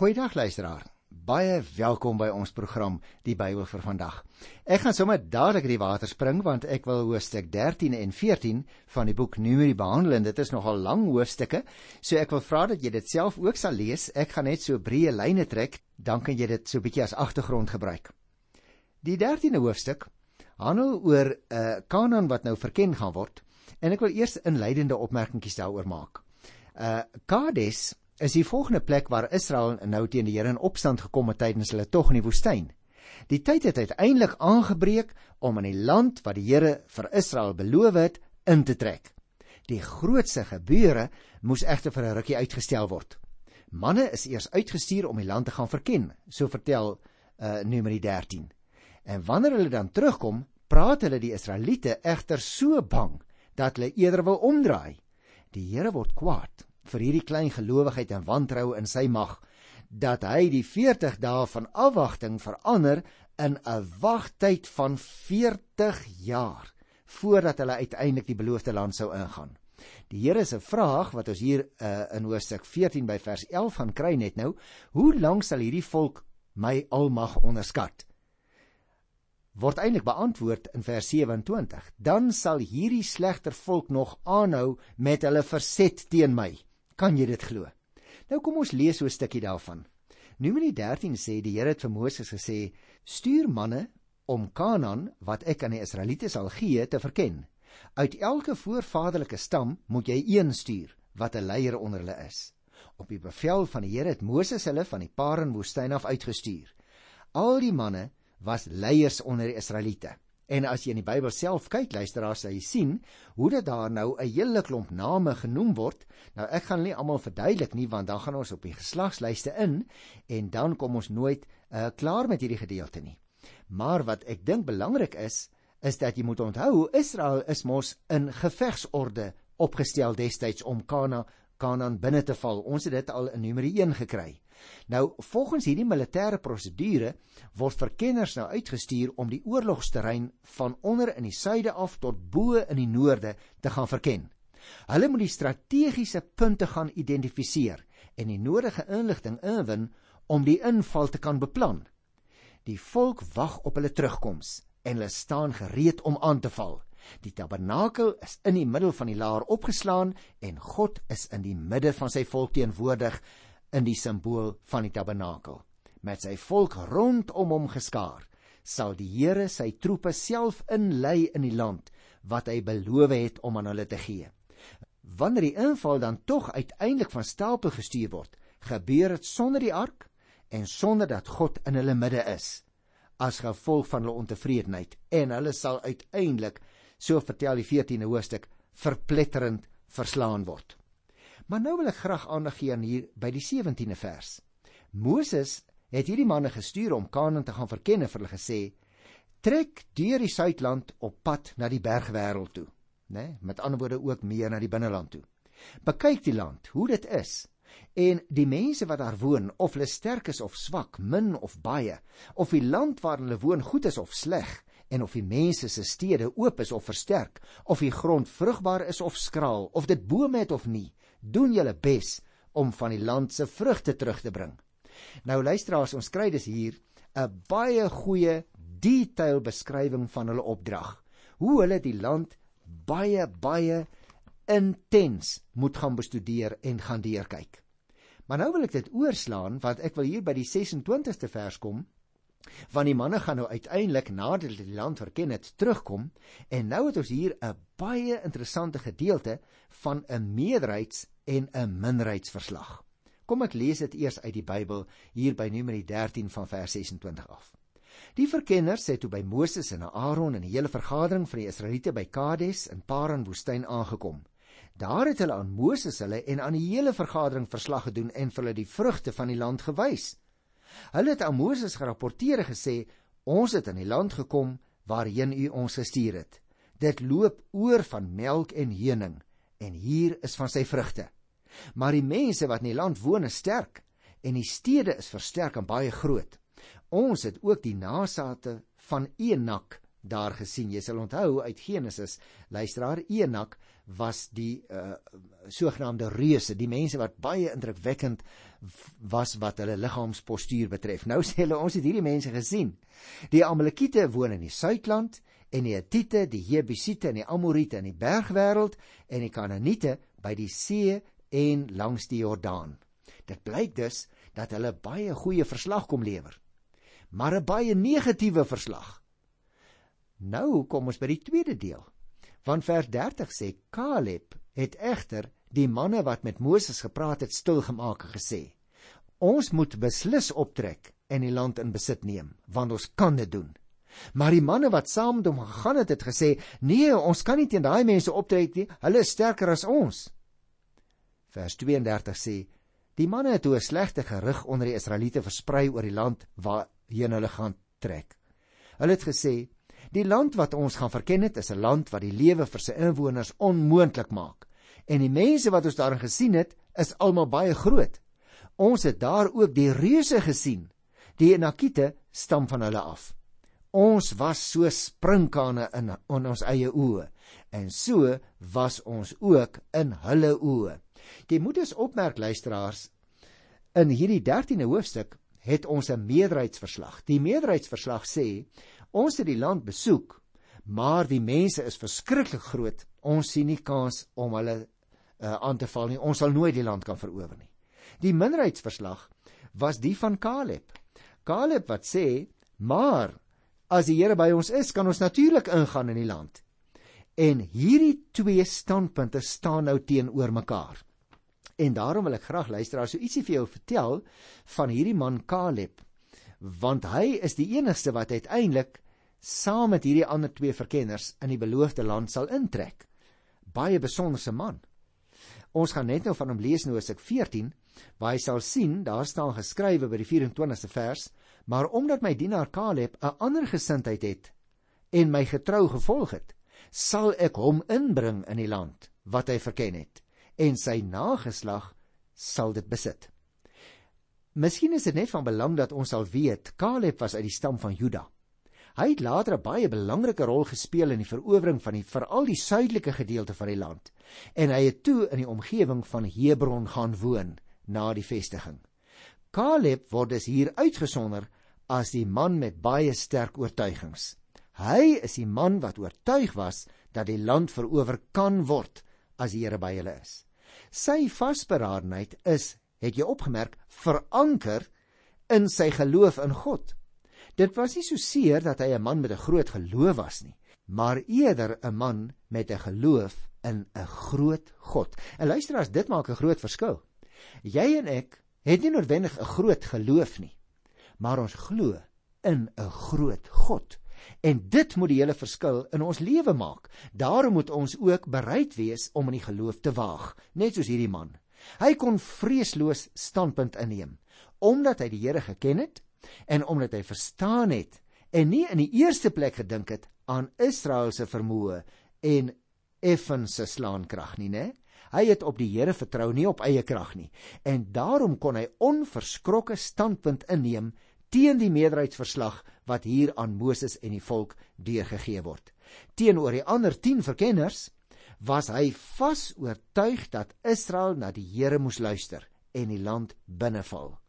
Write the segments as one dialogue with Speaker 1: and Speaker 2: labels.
Speaker 1: Goeiedag luisteraar. Baie welkom by ons program Die Bybel vir vandag. Ek gaan sommer dadelik in die water spring want ek wil hoofstuk 13 en 14 van die boek Numeri behandel en dit is nogal lang hoofstukke. So ek wil vra dat jy dit self ook sal lees. Ek gaan net so breë lyne trek, dan kan jy dit so 'n bietjie as agtergrond gebruik. Die 13de hoofstuk handel oor 'n uh, Kanaan wat nou verken gaan word en ek wil eers inleidende opmerkingies daaroor maak. Uh Kades is die volgende plek waar Israel nou teen die Here in opstand gekom het tydens hulle tog in die woestyn. Die tyd het uiteindelik aangebreek om in die land wat die Here vir Israel beloof het in te trek. Die grootse gebeure moes egter vir 'n rukkie uitgestel word. Manne is eers uitgestuur om die land te gaan verken, so vertel uh Numeri 13. En wanneer hulle dan terugkom, praat hulle die Israeliete egter so bang dat hulle eerder wil omdraai. Die Here word kwaad vir hierdie klein gelowigheid en wantrou in sy mag dat hy die 40 dae van afwagting verander in 'n wagtyd van 40 jaar voordat hulle uiteindelik die beloofde land sou ingaan. Die Here se vraag wat ons hier uh, in Hoofstuk 14 by vers 11 gaan kry net nou, hoe lank sal hierdie volk my almag onderskat? word eintlik beantwoord in vers 27. Dan sal hierdie slegter volk nog aanhou met hulle verset teen my. Kan jy dit glo? Nou kom ons lees so 'n stukkie daarvan. Numeri 13 sê die Here het vir Moses gesê: "Stuur manne om Kanaan wat ek aan die Israeliete sal gee te verken. Uit elke voorvaderlike stam moet jy een stuur wat 'n leier onder hulle is." Op die bevel van die Here het Moses hulle van die Paran-woestyn af uitgestuur. Al die manne was leiers onder die Israeliete. En as jy in die Bybel self kyk, luisteraars, sal jy sien hoe dit daar nou 'n hele klomp name genoem word. Nou ek gaan nie almal verduidelik nie want dan gaan ons op die geslagslyste in en dan kom ons nooit uh, klaar met hierdie gedeelte nie. Maar wat ek dink belangrik is, is dat jy moet onthou Israel is mos in gevegsorde opgestel destyds om Kana Kanaan binne te val. Ons het dit al in Numeri 1 gekry. Nou volgens hierdie militêre prosedure word verkenners nou uitgestuur om die oorlogsterrein van onder in die suide af tot bo in die noorde te gaan verken. Hulle moet die strategiese punte gaan identifiseer en die nodige inligting inwin om die inval te kan beplan. Die volk wag op hulle terugkoms en hulle staan gereed om aan te val. Die tabernakel is in die middel van die laar opgeslaan en God is in die midde van sy volk teenwoordig in die simbool van die tabernakel. Met sy volk rondom hom geskaar, sal die Here sy troepe self inlei in die land wat hy beloof het om aan hulle te gee. Wanneer die inval dan tog uiteindelik van stapel gestuur word, gebeur dit sonder die ark en sonder dat God in hulle midde is as gevolg van hulle ontevredenheid en hulle sal uiteindelik so vertel die 14de hoofstuk verpletterend verslaan word. Maar nou wil ek graag aandag gee aan hier by die 17de vers. Moses het hierdie manne gestuur om Kanaan te gaan verken en vir hulle gesê: "Trek deur die suidland op pad na die bergwêreld toe." Né? Nee, met ander woorde ook meer na die binneland toe. Bekyk die land, hoe dit is en die mense wat daar woon, of hulle sterk is of swak, min of baie, of die land waar hulle woon goed is of sleg, en of die mense se stede oop is of versterk, of die grond vrugbaar is of skraal, of dit bome het of nie, doen julle bes om van die land se vrugte terug te bring. Nou luisteraars, ons kry dus hier 'n baie goeie detail beskrywing van hulle opdrag. Hoe hulle die land baie baie intens moet gaan bestudeer en gaan deurkyk. Maar nou wil ek dit oorslaan want ek wil hier by die 26ste vers kom. Want die manne gaan nou uiteindelik nadat die land verken het, terugkom en nou het ons hier 'n baie interessante gedeelte van 'n meerderheids en 'n minderheidsverslag. Kom ek lees dit eers uit die Bybel hier by Numeri 13 van vers 26 af. Die verkenners het toe by Moses en Aaron en die hele vergadering van die Israeliete by Kades in Paran woestyn aangekom. Daar het hulle aan Moses hulle en aan die hele vergadering verslag gedoen en vir hulle die vrugte van die land gewys. Hulle het aan Moses gerapporteer gesê: "Ons het in die land gekom waarheen u ons gestuur het. Dit loop oor van melk en honing en hier is van sy vrugte." Maar die mense wat in die land woon is sterk en die stede is versterk en baie groot. Ons het ook die nasate van Enak daar gesien. Jy sal onthou uit Genesis, luisteraar, Enak was die uh, sogenaamde reuse, die mense wat baie indrukwekkend was wat hulle liggaamspostuur betref. Nou sê hulle ons het hierdie mense gesien. Die Amalekiete woon in die Suidland en die Hittite, die Jebusiete en die Amoriete in die bergwêreld en die Kanaaniete by die see en langs die Jordaan. Dit blyk dus dat hulle baie goeie verslag kom lewer. Maar 'n baie negatiewe verslag. Nou kom ons by die tweede deel. Van vers 30 sê Caleb het egter die manne wat met Moses gepraat het stil gemaak en gesê: Ons moet beslis optrek en die land in besit neem, want ons kan dit doen. Maar die manne wat saam met hom gegaan het, het gesê: "Nee, ons kan nie teen daai mense optrek nie. Hulle is sterker as ons." Vers 32 sê: "Die manne het 'n slegte gerug onder die Israeliete versprei oor die land waarheen hulle gaan trek. Hulle het gesê: Die land wat ons gaan verken het, is 'n land wat die lewe vir sy inwoners onmoontlik maak. En die mense wat ons daar gesien het, is almal baie groot. Ons het daar ook die reuse gesien. Die Enakite stam van hulle af. Ons was so sprinkane in, in ons eie oë en so was ons ook in hulle oë. Jy moet eens opmerk luisteraars, in hierdie 13de hoofstuk het ons 'n meerderheidsverslag. Die meerderheidsverslag sê Ons het die land besoek, maar die mense is verskriklik groot. Ons sien nie kans om hulle uh, aan te val nie. Ons sal nooit die land kan verower nie. Die minderheidsverslag was die van Caleb. Caleb wat sê: "Maar as die Here by ons is, kan ons natuurlik ingaan in die land." En hierdie twee standpunte staan nou teenoor mekaar. En daarom wil ek graag luister as so ietsie vir jou vertel van hierdie man Caleb want hy is die enigste wat uiteindelik saam met hierdie ander twee verkenners in die beloofde land sal intrek. Baie besonderse man. Ons gaan net nou van hom lees in Hosea 14 waar hy sal sien daar staan geskrywe by die 24ste vers maar omdat my dienaar Caleb 'n ander gesindheid het en my getrou gevolg het sal ek hom inbring in die land wat hy verken het en sy nageslag sal dit besit. Miskien is dit net van belang dat ons sal weet Caleb was uit die stam van Juda. Hy het later 'n baie belangrike rol gespeel in die verowering van die veral die suidelike gedeelte van die land en hy het toe in die omgewing van Hebron gaan woon na die vestiging. Caleb word dus hier uitgesonder as die man met baie sterk oortuigings. Hy is die man wat oortuig was dat die land verower kan word as die Here by hulle is. Sy vasberadenheid is het jy opgemerk, veranker in sy geloof in God. Dit was nie so seer dat hy 'n man met 'n groot geloof was nie, maar eerder 'n man met 'n geloof in 'n groot God. En luister as dit maak 'n groot verskil. Jy en ek het nie noodwendig 'n groot geloof nie, maar ons glo in 'n groot God. En dit moet die hele verskil in ons lewe maak. Daarom moet ons ook bereid wees om in die geloof te waag, net soos hierdie man. Hy kon vreesloos standpunt inneem omdat hy die Here geken het en omdat hy verstaan het en nie in die eerste plek gedink het aan Israel se vermoë en effens se slaankrag nie, né? Hy het op die Here vertrou, nie op eie krag nie. En daarom kon hy onverskrokke standpunt inneem teen die meerderheidsverslag wat hier aan Moses en die volk deurgegee word. Teenoor die ander 10 verkenners was hy vas oortuig dat Israel na die Here moes luister en die land binneval.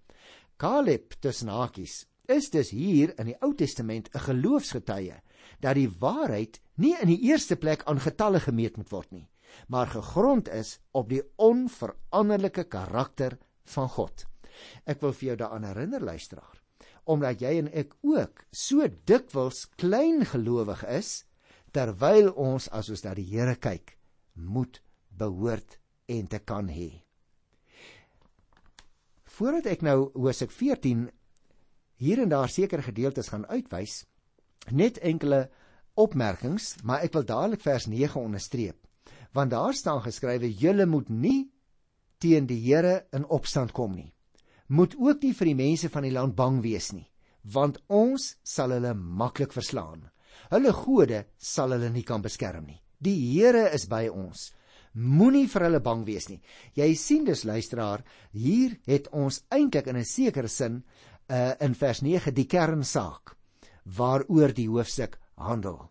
Speaker 1: Caleb tussen hakies is dus hier in die Ou Testament 'n geloofsgetuie dat die waarheid nie in die eerste plek aan getalle gemeet moet word nie, maar gegrond is op die onveranderlike karakter van God. Ek wil vir jou daaraan herinner luisteraar, omdat jy en ek ook so dikwels klein gelowig is terwyl ons as ons na die Here kyk, moet behoort en te kan hê. Voordat ek nou Hosea 14 hier en daar sekere gedeeltes gaan uitwys, net enkele opmerkings, maar ek wil dadelik vers 9 onderstreep. Want daar staan geskrywe: "Julle moet nie teen die Here in opstand kom nie. Moet ook nie vir die mense van die land bang wees nie, want ons sal hulle maklik verslaan. Hulle gode sal hulle nie kan beskerm nie." Die Here is by ons. Moenie vir hulle bang wees nie. Jy sien dus luisteraar, hier het ons eintlik in 'n sekere sin uh in vers 9 die kernsaak waaroor die hoofstuk handel.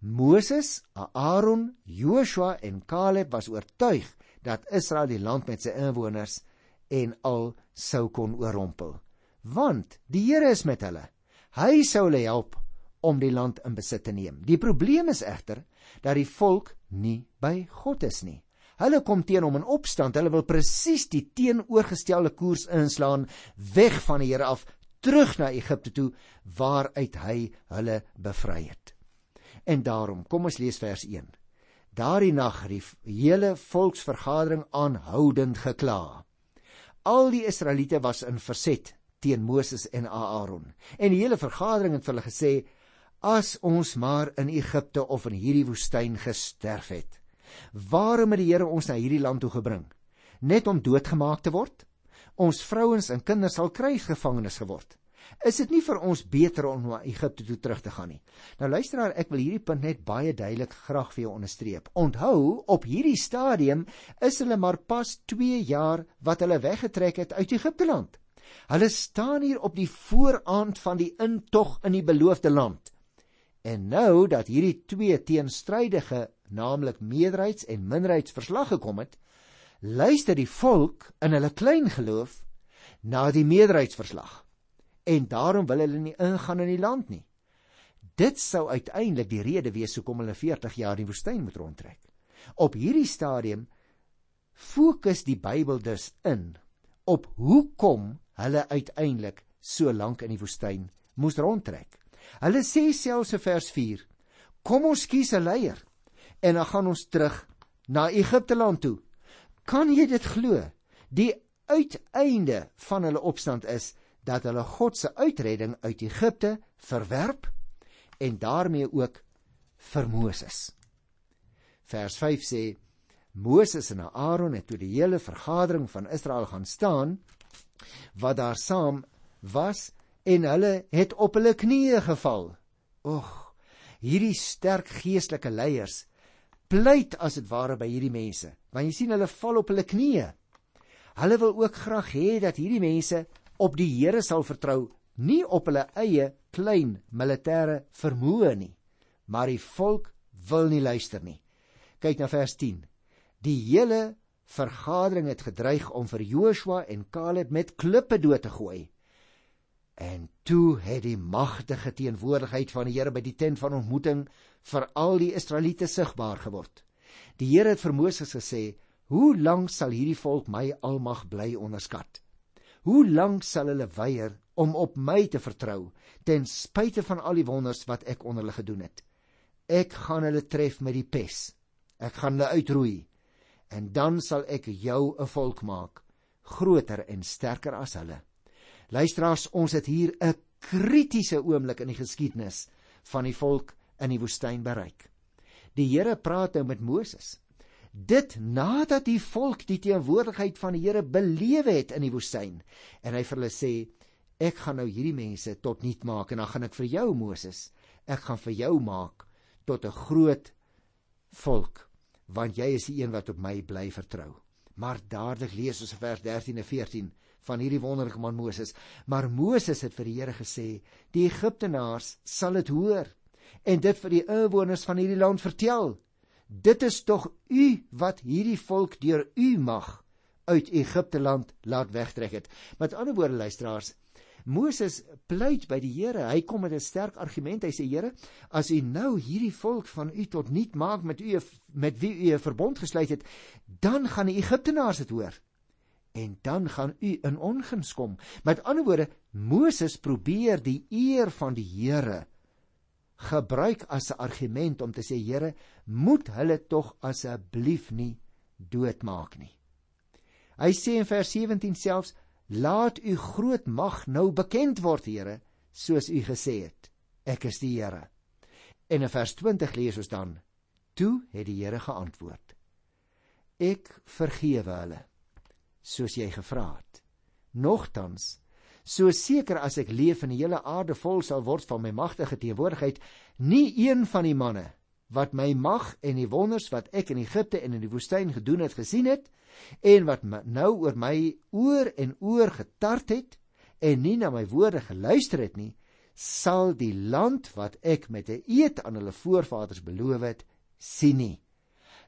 Speaker 1: Moses, Aaron, Joshua en Caleb was oortuig dat Israel die land met sy inwoners en al sou kon oorrompel. Want die Here is met hulle. Hy sou hulle help om die land in besit te neem. Die probleem is egter dat die volk nie by God is nie. Hulle kom teen hom in opstand. Hulle wil presies die teenoorgestelde koers inslaan, weg van die Here af, terug na Egipte toe waaruit hy hulle bevry het. En daarom, kom ons lees vers 1. Daardie nag die hele volksvergadering aanhoudend gekla. Al die Israeliete was in verset teen Moses en Aaron. En die hele vergadering het vir hulle gesê: "As ons maar in Egipte of in hierdie woestyn gesterf het, waarom het die Here ons na hierdie land toe gebring? Net om doodgemaak te word? Ons vrouens en kinders sal krygsgevangenes geword. Is dit nie vir ons beter om na Egipte toe terug te gaan nie? Nou luisteraar, ek wil hierdie punt net baie duidelik graag vir jou onderstreep. Onthou, op hierdie stadium is hulle maar pas 2 jaar wat hulle weggetrek het uit Egipte land. Hulle staan hier op die vooraand van die intog in die beloofde land. En nou dat hierdie twee teenstrydige, naamlik meerderheids- en minderheidsverslag gekom het, luister die volk in hulle klein geloof na die meerderheidsverslag. En daarom wil hulle nie ingaan in die land nie. Dit sou uiteindelik die rede wees hoekom hulle 40 jaar in die woestyn moet rondtrek. Op hierdie stadium fokus die Bybel dus in op hoekom hulle uiteindelik so lank in die woestyn moes rondtrek. Hulle sê selfs in vers 4: "Kom ons kies 'n leier en dan gaan ons terug na Egipte land toe." Kan jy dit glo? Die uiteinde van hulle opstand is dat hulle God se uitredding uit Egipte verwerp en daarmee ook vir Moses. Vers 5 sê Moses en Aaron het toe die hele vergadering van Israel gaan staan wat daar saam was en hulle het op hulle knieë geval. Ag, hierdie sterk geestelike leiers pleit as dit ware by hierdie mense. Want jy sien hulle val op hulle knieë. Hulle wil ook graag hê dat hierdie mense op die Here sal vertrou, nie op hulle eie klein militêre vermoë nie. Maar die volk wil nie luister nie. Kyk na vers 10. Die hele vergadering het gedreig om vir Joshua en Caleb met klippe dood te gooi. En toe het die magtige teenwoordigheid van die Here by die tent van ontmoeting vir al die Israeliete sigbaar geword. Die Here het vir Moses gesê: "Hoe lank sal hierdie volk my almag bly onderskat? Hoe lank sal hulle weier om op my te vertrou ten spyte van al die wonders wat ek onder hulle gedoen het? Ek gaan hulle tref met die pes. Ek gaan hulle uitroei." en dan sal ek jou 'n volk maak groter en sterker as hulle. Luisteraars, ons het hier 'n kritiese oomblik in die geskiedenis van die volk in die woestyn bereik. Die Here praat nou met Moses. Dit nadat die volk die teenwoordigheid van die Here belewe het in die woestyn en hy vir hulle sê ek gaan nou hierdie mense tot nuut maak en dan gaan ek vir jou Moses ek gaan vir jou maak tot 'n groot volk want jy is die een wat op my bly vertrou. Maar dadelik lees ons vers 13 en 14 van hierdie wonderlike man Moses. Maar Moses het vir die Here gesê: "Die Egiptenaars sal dit hoor en dit vir die inwoners van hierdie land vertel. Dit is tog u wat hierdie volk deur u mag uit Egipte land laat wegtrek het." Met ander woorde luisteraars, Moses pleit by die Here. Hy kom met 'n sterk argument. Hy sê: "Here, as u nou hierdie volk van u tot nuut maak met u met wie u 'n verbond gesluit het, dan gaan die Egiptenaars dit hoor. En dan gaan u in onguns kom." Met ander woorde, Moses probeer die eer van die Here gebruik as 'n argument om te sê: "Here, moet hulle tog asseblief nie doodmaak nie." Hy sê in vers 17 selfs Laat u groot mag nou bekend word, Here, soos u gesê het. Ek is die Here. En in vers 20 lees ons dan: Toe het die Here geantwoord: Ek vergewe hulle, soos jy gevra het. Nogtans, so seker as ek leef en die hele aarde vol sal word van my magtige teenwoordigheid, nie een van die manne wat my mag en die wonders wat ek in Egipte en in die woestyn gedoen het gesien het, en wat nou oor my oor en oor getart het en nie na my woorde geluister het nie, sal die land wat ek met 'n eed aan hulle voorvaders beloof het, sien nie.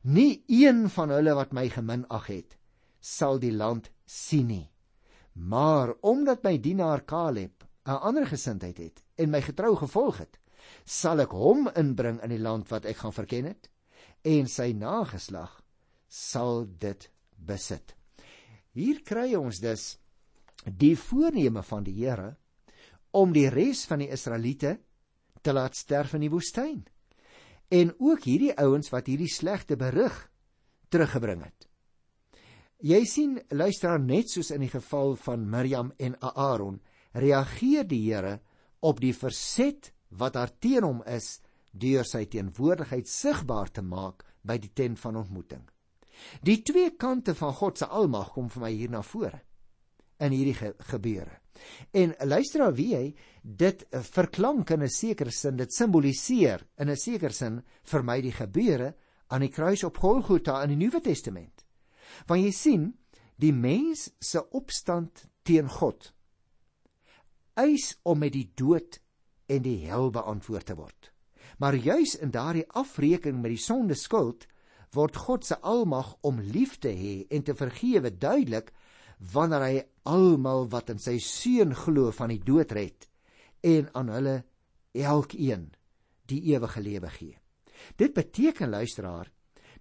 Speaker 1: Nie een van hulle wat my geminag het, sal die land sien nie. Maar omdat my dienaar Caleb 'n ander gesindheid het en my getrou gevolg het, sal ek hom inbring in die land wat ek gaan verken het en sy nageslag sal dit besit. Hier kry ons dus die voorneme van die Here om die res van die Israeliete te laat sterf in die woestyn. En ook hierdie ouens wat hierdie slegte berig teruggebring het. Jy sien, luister net soos in die geval van Miriam en Aaron, reageer die Here op die verset wat daar teen hom is deur sy teenwoordigheid sigbaar te maak by die tent van ontmoeting. Die twee kante van God se almag kom vir my hier na vore in hierdie ge gebeure. En luister nou wie hy dit verklank in 'n sekere sin, dit simboliseer in 'n sekere sin vir my die gebeure aan die kruis op Golgotha in die Nuwe Testament. Want jy sien, die mens se opstand teen God eis om met die dood en die hel beantwoord te word. Maar juis in daardie afrekening met die sonde skuld word God se almag om lief te hê en te vergewe duidelik wanneer hy almal wat in sy seun glo van die dood red en aan hulle elkeen die ewige lewe gee. Dit beteken luisteraar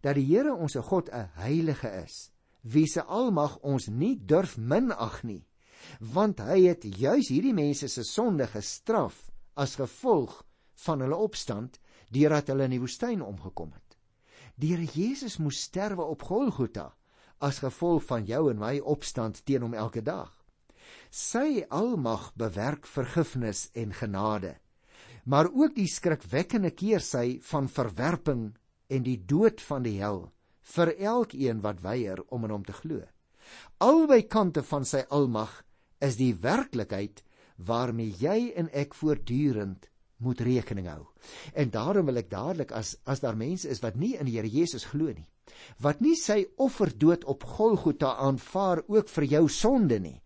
Speaker 1: dat die Here ons God 'n heilige is, wie se almag ons nie durf minag nie, want hy het juis hierdie mense se sonde gestraf as gevolg van hulle opstand deurdat hulle in die woestyn omgekom het. Die Here Jesus moes sterwe op Golgotha as gevolg van jou en my opstand teen hom elke dag. Sy almag bewerk vergifnis en genade, maar ook die skrikwekkende keersy van verwerping en die dood van die hel vir elkeen wat weier om in hom te glo. Albei kante van sy almag is die werklikheid waarmee jy en ek voortdurend moet rekening hou. En daarom wil ek dadelik as as daar mense is wat nie in die Here Jesus glo nie, wat nie sy offerdood op Golgotha aanvaar ook vir jou sonde nie,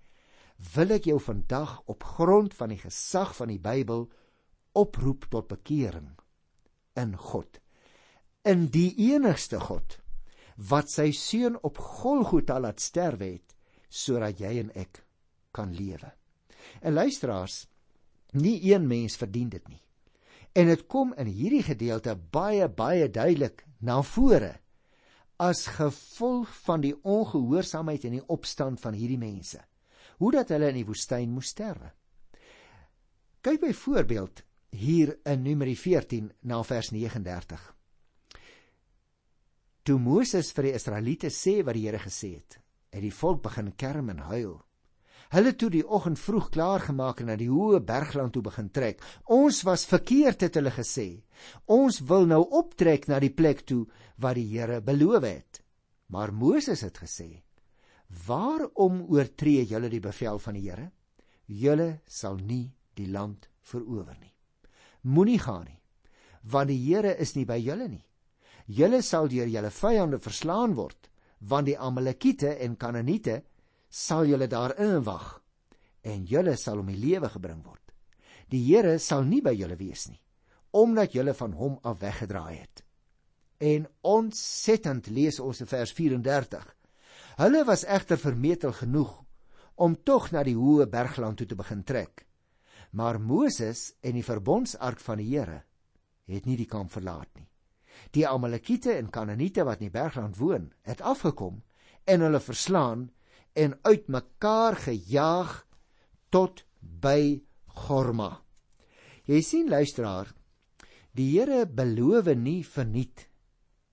Speaker 1: wil ek jou vandag op grond van die gesag van die Bybel oproep tot bekering in God. In die enigste God wat sy seun op Golgotha laat sterwe het sodat jy en ek kan lewe. En luisteraars, nie een mens verdien dit nie. En dit kom in hierdie gedeelte baie baie duidelik na vore as gevolg van die ongehoorsaamheid en die opstand van hierdie mense. Hoe dat hulle in die woestyn moes sterwe. Kyk byvoorbeeld hier in Numeri 14 na vers 39. Toe Moses vir die Israeliete sê wat die Here gesê het, het die volk begin kerm en huil. Hulle toe die oggend vroeg klaar gemaak en na die hoë bergland toe begin trek. Ons was verkeerd het hulle gesê. Ons wil nou optrek na die plek toe wat die Here beloof het. Maar Moses het gesê: "Waarom oortree julle die bevel van die Here? Julle sal nie die land verower nie. Moenie gaan nie, want die Here is nie by julle nie. Julle sal deur julle vyande verslaan word, want die Amalekiete en Kanaaniete sal julle daarin wag en julle sal om die lewe gebring word. Die Here sal nie by julle wees nie, omdat julle van hom af weggedraai het. En ontsettend lees ons in vers 34. Hulle was egter vermetel genoeg om tog na die hoë bergland toe te begin trek. Maar Moses en die verbondsark van die Here het nie die kamp verlaat nie. Die Amalekiete en Kanaaniete wat in die bergland woon, het afgekom en hulle verslaan en uitmekaar gejaag tot by Gorma. Jy sien luisteraar, die Here beloof nie verniet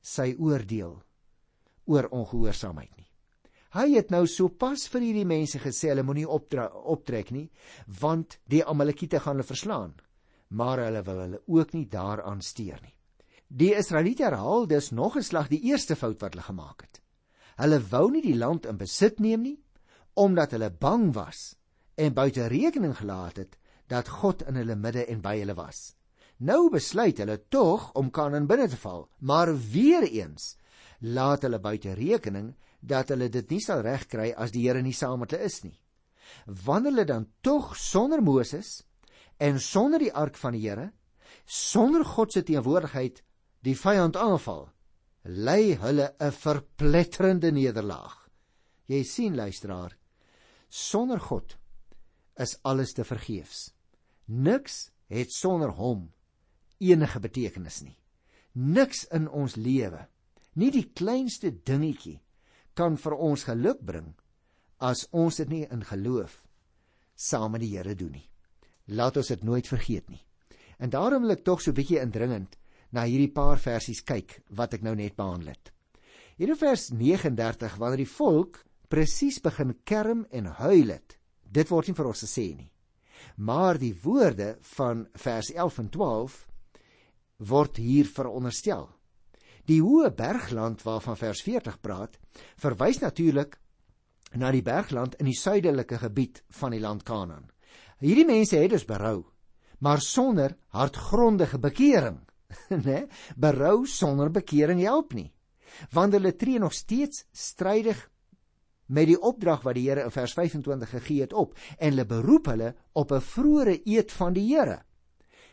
Speaker 1: sy oordeel oor ongehoorsaamheid nie. Hy het nou sopas vir hierdie mense gesê hulle moenie optrek nie, want die Amalekiete gaan hulle verslaan, maar hulle wil hulle ook nie daaraan steur nie. Die Israeliete herhaal dus nog 'n slag die eerste fout wat hulle gemaak het. Hulle wou nie die land in besit neem nie omdat hulle bang was en buite rekening gelaat het dat God in hulle midde en by hulle was. Nou besluit hulle tog om Kanaan binne te val, maar weer eens laat hulle buite rekening dat hulle dit nie sal regkry as die Here nie saam met hulle is nie. Wanneer hulle dan tog sonder Moses en sonder die ark van die Here, sonder God se teenwoordigheid die vyand aanval, lei hulle 'n verpletterende nederlaag. Jy sien luisteraar, Sonder God is alles te vergeefs. Niks het sonder hom enige betekenis nie. Niks in ons lewe, nie die kleinste dingetjie kan vir ons geluk bring as ons dit nie in geloof saam met die Here doen nie. Laat ons dit nooit vergeet nie. En daarom wil ek tog so bietjie indringend na hierdie paar versies kyk wat ek nou net behandel het. Hier in vers 39 wanneer die volk presies begin kerm en huil het. Dit word nie vir ons gesê nie. Maar die woorde van vers 11 en 12 word hier veronderstel. Die hoë bergland waarvan vers 40 praat, verwys natuurlik na die bergland in die suidelike gebied van die land Kanaan. Hierdie mense het dus berou, maar sonder hartgrondige bekering, né? Berou sonder bekering help nie. Want hulle tree nog steeds strydig met die opdrag wat die Here in vers 25 gegee het op en hulle beroep hulle op 'n vroeëre eed van die Here.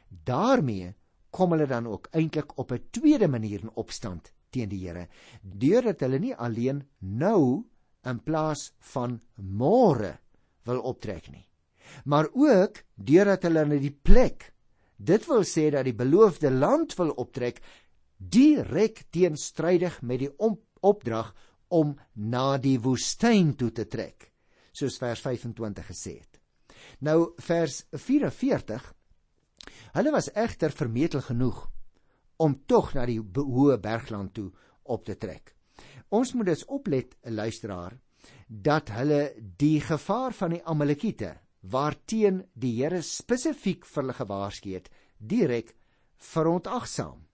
Speaker 1: daarmee kom hulle dan ook eintlik op 'n tweede manier in opstand teen die Here deurdat hulle nie alleen nou in plaas van môre wil optrek nie maar ook deurdat hulle na die plek dit wil sê dat die beloofde land wil optrek direk teenstrydig met die opdrag om na die woestyn toe te trek soos vers 25 gesê het nou vers 44 Hulle was egter vermetel genoeg om tog na die hoë bergland toe op te trek. Ons moet dus oplet, luisteraar, dat hulle die gevaar van die Amalekiete waarteen die Here spesifiek vir hulle gewaarsku het, direk verontagsaam.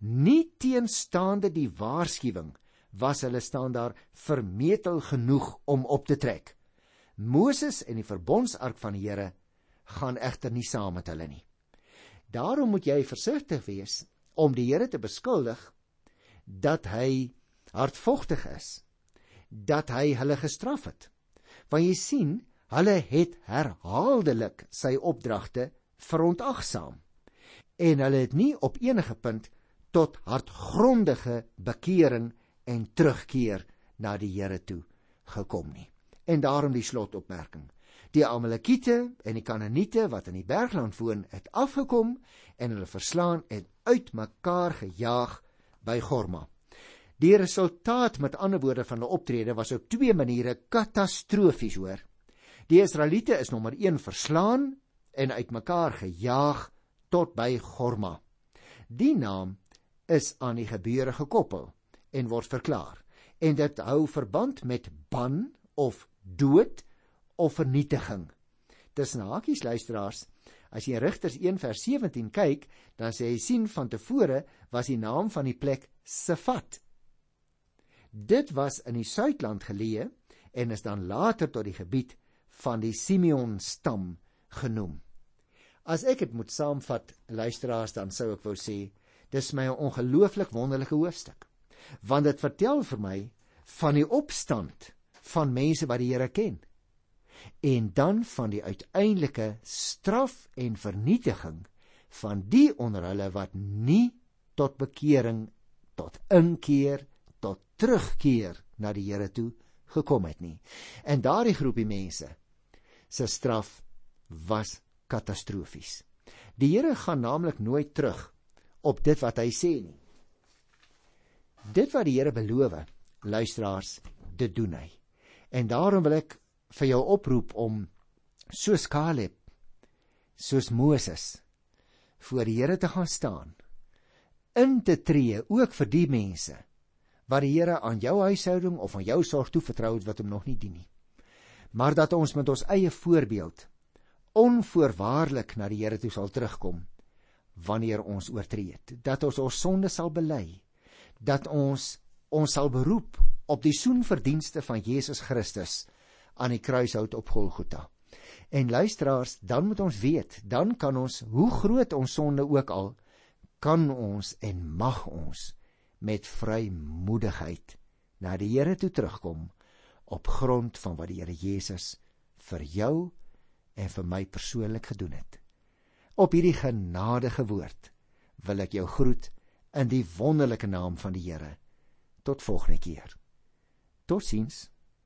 Speaker 1: Nie teenstaande die waarskuwing was hulle staan daar vermetel genoeg om op te trek. Moses en die verbondsark van die Here gaan egter nie saam met hulle nie. Daarom moet jy versigtig wees om die Here te beskuldig dat hy hardvogtig is, dat hy hulle gestraf het. Want jy sien, hulle het herhaaldelik sy opdragte verontagsaam en hulle het nie op enige punt tot hartgrondige bekering en terugkeer na die Here toe gekom nie. En daarom die slotopmerking. Die Amalekiete en die Kanaaniete wat in die bergland woon, het afgekom en hulle verslaan en uitmekaar gejaag by Gorma. Die resultaat met ander woorde van hulle optrede was op twee maniere katastrofies, hoor. Die Israeliete is nommer 1 verslaan en uitmekaar gejaag tot by Gorma. Die naam is aan die gebeure gekoppel en word verklaar en dit hou verband met ban of dood of vernietiging. Tussen hakies luisteraars, as jy Rigters 1 vers 17 kyk, dan sê hy sien van tevore was die naam van die plek Sefat. Dit was in die Suidland geleë en is dan later tot die gebied van die Simeon stam genoem. As ek dit moet saamvat, luisteraars, dan sou ek wou sê, dis my 'n ongelooflik wonderlike hoofstuk. Want dit vertel vir my van die opstand van mense wat die Here ken en dan van die uiteindelike straf en vernietiging van die onder hulle wat nie tot bekering tot inkeer tot terugkeer na die Here toe gekom het nie. En daardie groepie mense se straf was katastrofies. Die Here gaan naamlik nooit terug op dit wat hy sê nie. Dit wat die Here beloof, luisteraars, dit doen hy. En daarom wil ek vir jou oproep om soos Caleb soos Moses voor die Here te gaan staan in te tree ook vir die mense wat die Here aan jou huishouding of aan jou sorg toevertrou het wat hom nog nie dien nie maar dat ons met ons eie voorbeeld onvoorwaardelik na die Here toe sal terugkom wanneer ons oortree het dat ons ons sonde sal bely dat ons ons sal beroep op die soenverdienste van Jesus Christus aan die kruishout op Golgotha. En luisteraars, dan moet ons weet, dan kan ons, hoe groot ons sonde ook al, kan ons en mag ons met vrymoedigheid na die Here toe terugkom op grond van wat die Here Jesus vir jou en vir my persoonlik gedoen het. Op hierdie genadige woord wil ek jou groet in die wonderlike naam van die Here. Tot volgende keer. Totsiens.